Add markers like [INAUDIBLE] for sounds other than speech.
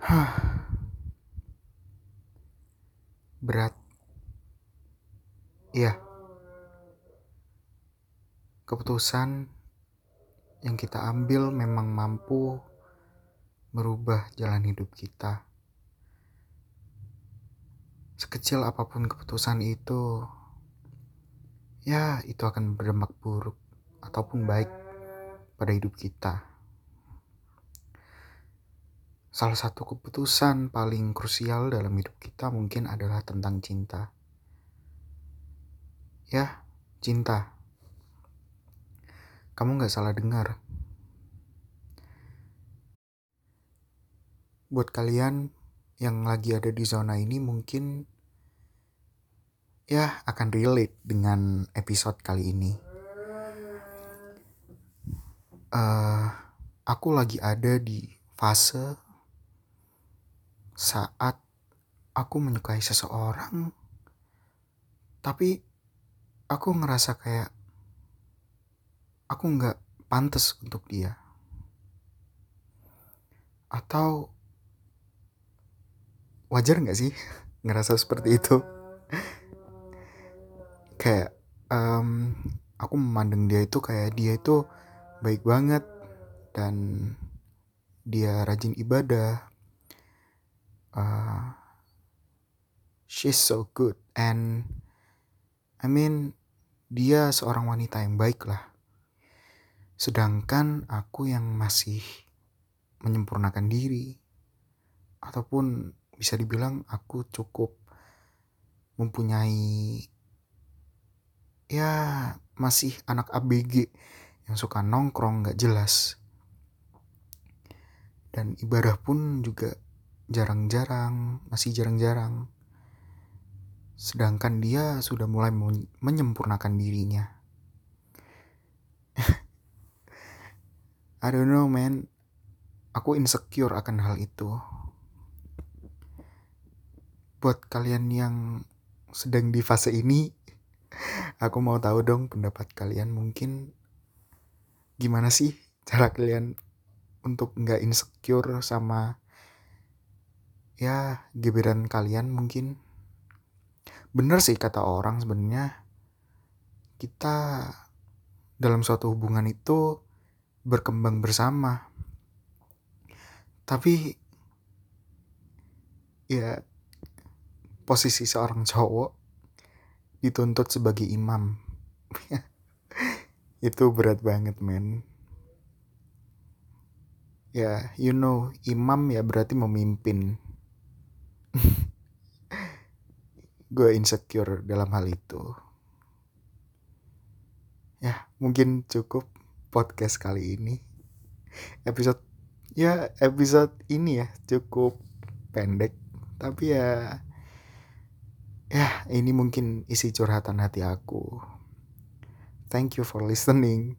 Hah. Berat. Iya. Keputusan yang kita ambil memang mampu merubah jalan hidup kita. Sekecil apa pun keputusan itu, ya itu akan berdampak buruk ataupun baik pada hidup kita. Salah satu keputusan paling krusial dalam hidup kita mungkin adalah tentang cinta. Ya, cinta. Kamu gak salah dengar. Buat kalian yang lagi ada di zona ini mungkin ya akan relate dengan episode kali ini. Uh, aku lagi ada di fase saat aku menyukai seseorang, tapi aku ngerasa kayak aku nggak pantas untuk dia. Atau wajar nggak sih [LAUGHS] ngerasa seperti itu? kayak um, aku memandang dia itu kayak dia itu baik banget dan dia rajin ibadah. Uh, she's so good and I mean dia seorang wanita yang baik lah. Sedangkan aku yang masih menyempurnakan diri ataupun bisa dibilang aku cukup mempunyai ya masih anak ABG yang suka nongkrong gak jelas dan ibadah pun juga jarang-jarang masih jarang-jarang. Sedangkan dia sudah mulai menyempurnakan dirinya. [LAUGHS] I don't know man. Aku insecure akan hal itu. Buat kalian yang sedang di fase ini [LAUGHS] Aku mau tahu dong pendapat kalian mungkin. Gimana sih cara kalian untuk nggak insecure sama ya gebetan kalian mungkin bener sih kata orang sebenarnya kita dalam suatu hubungan itu berkembang bersama tapi ya posisi seorang cowok dituntut sebagai imam. [LAUGHS] itu berat banget, men. Ya, you know, imam ya berarti memimpin. Gue insecure dalam hal itu. Ya, mungkin cukup podcast kali ini. Episode ya episode ini ya cukup pendek, tapi ya Ya, ini mungkin isi curhatan hati aku. Thank you for listening.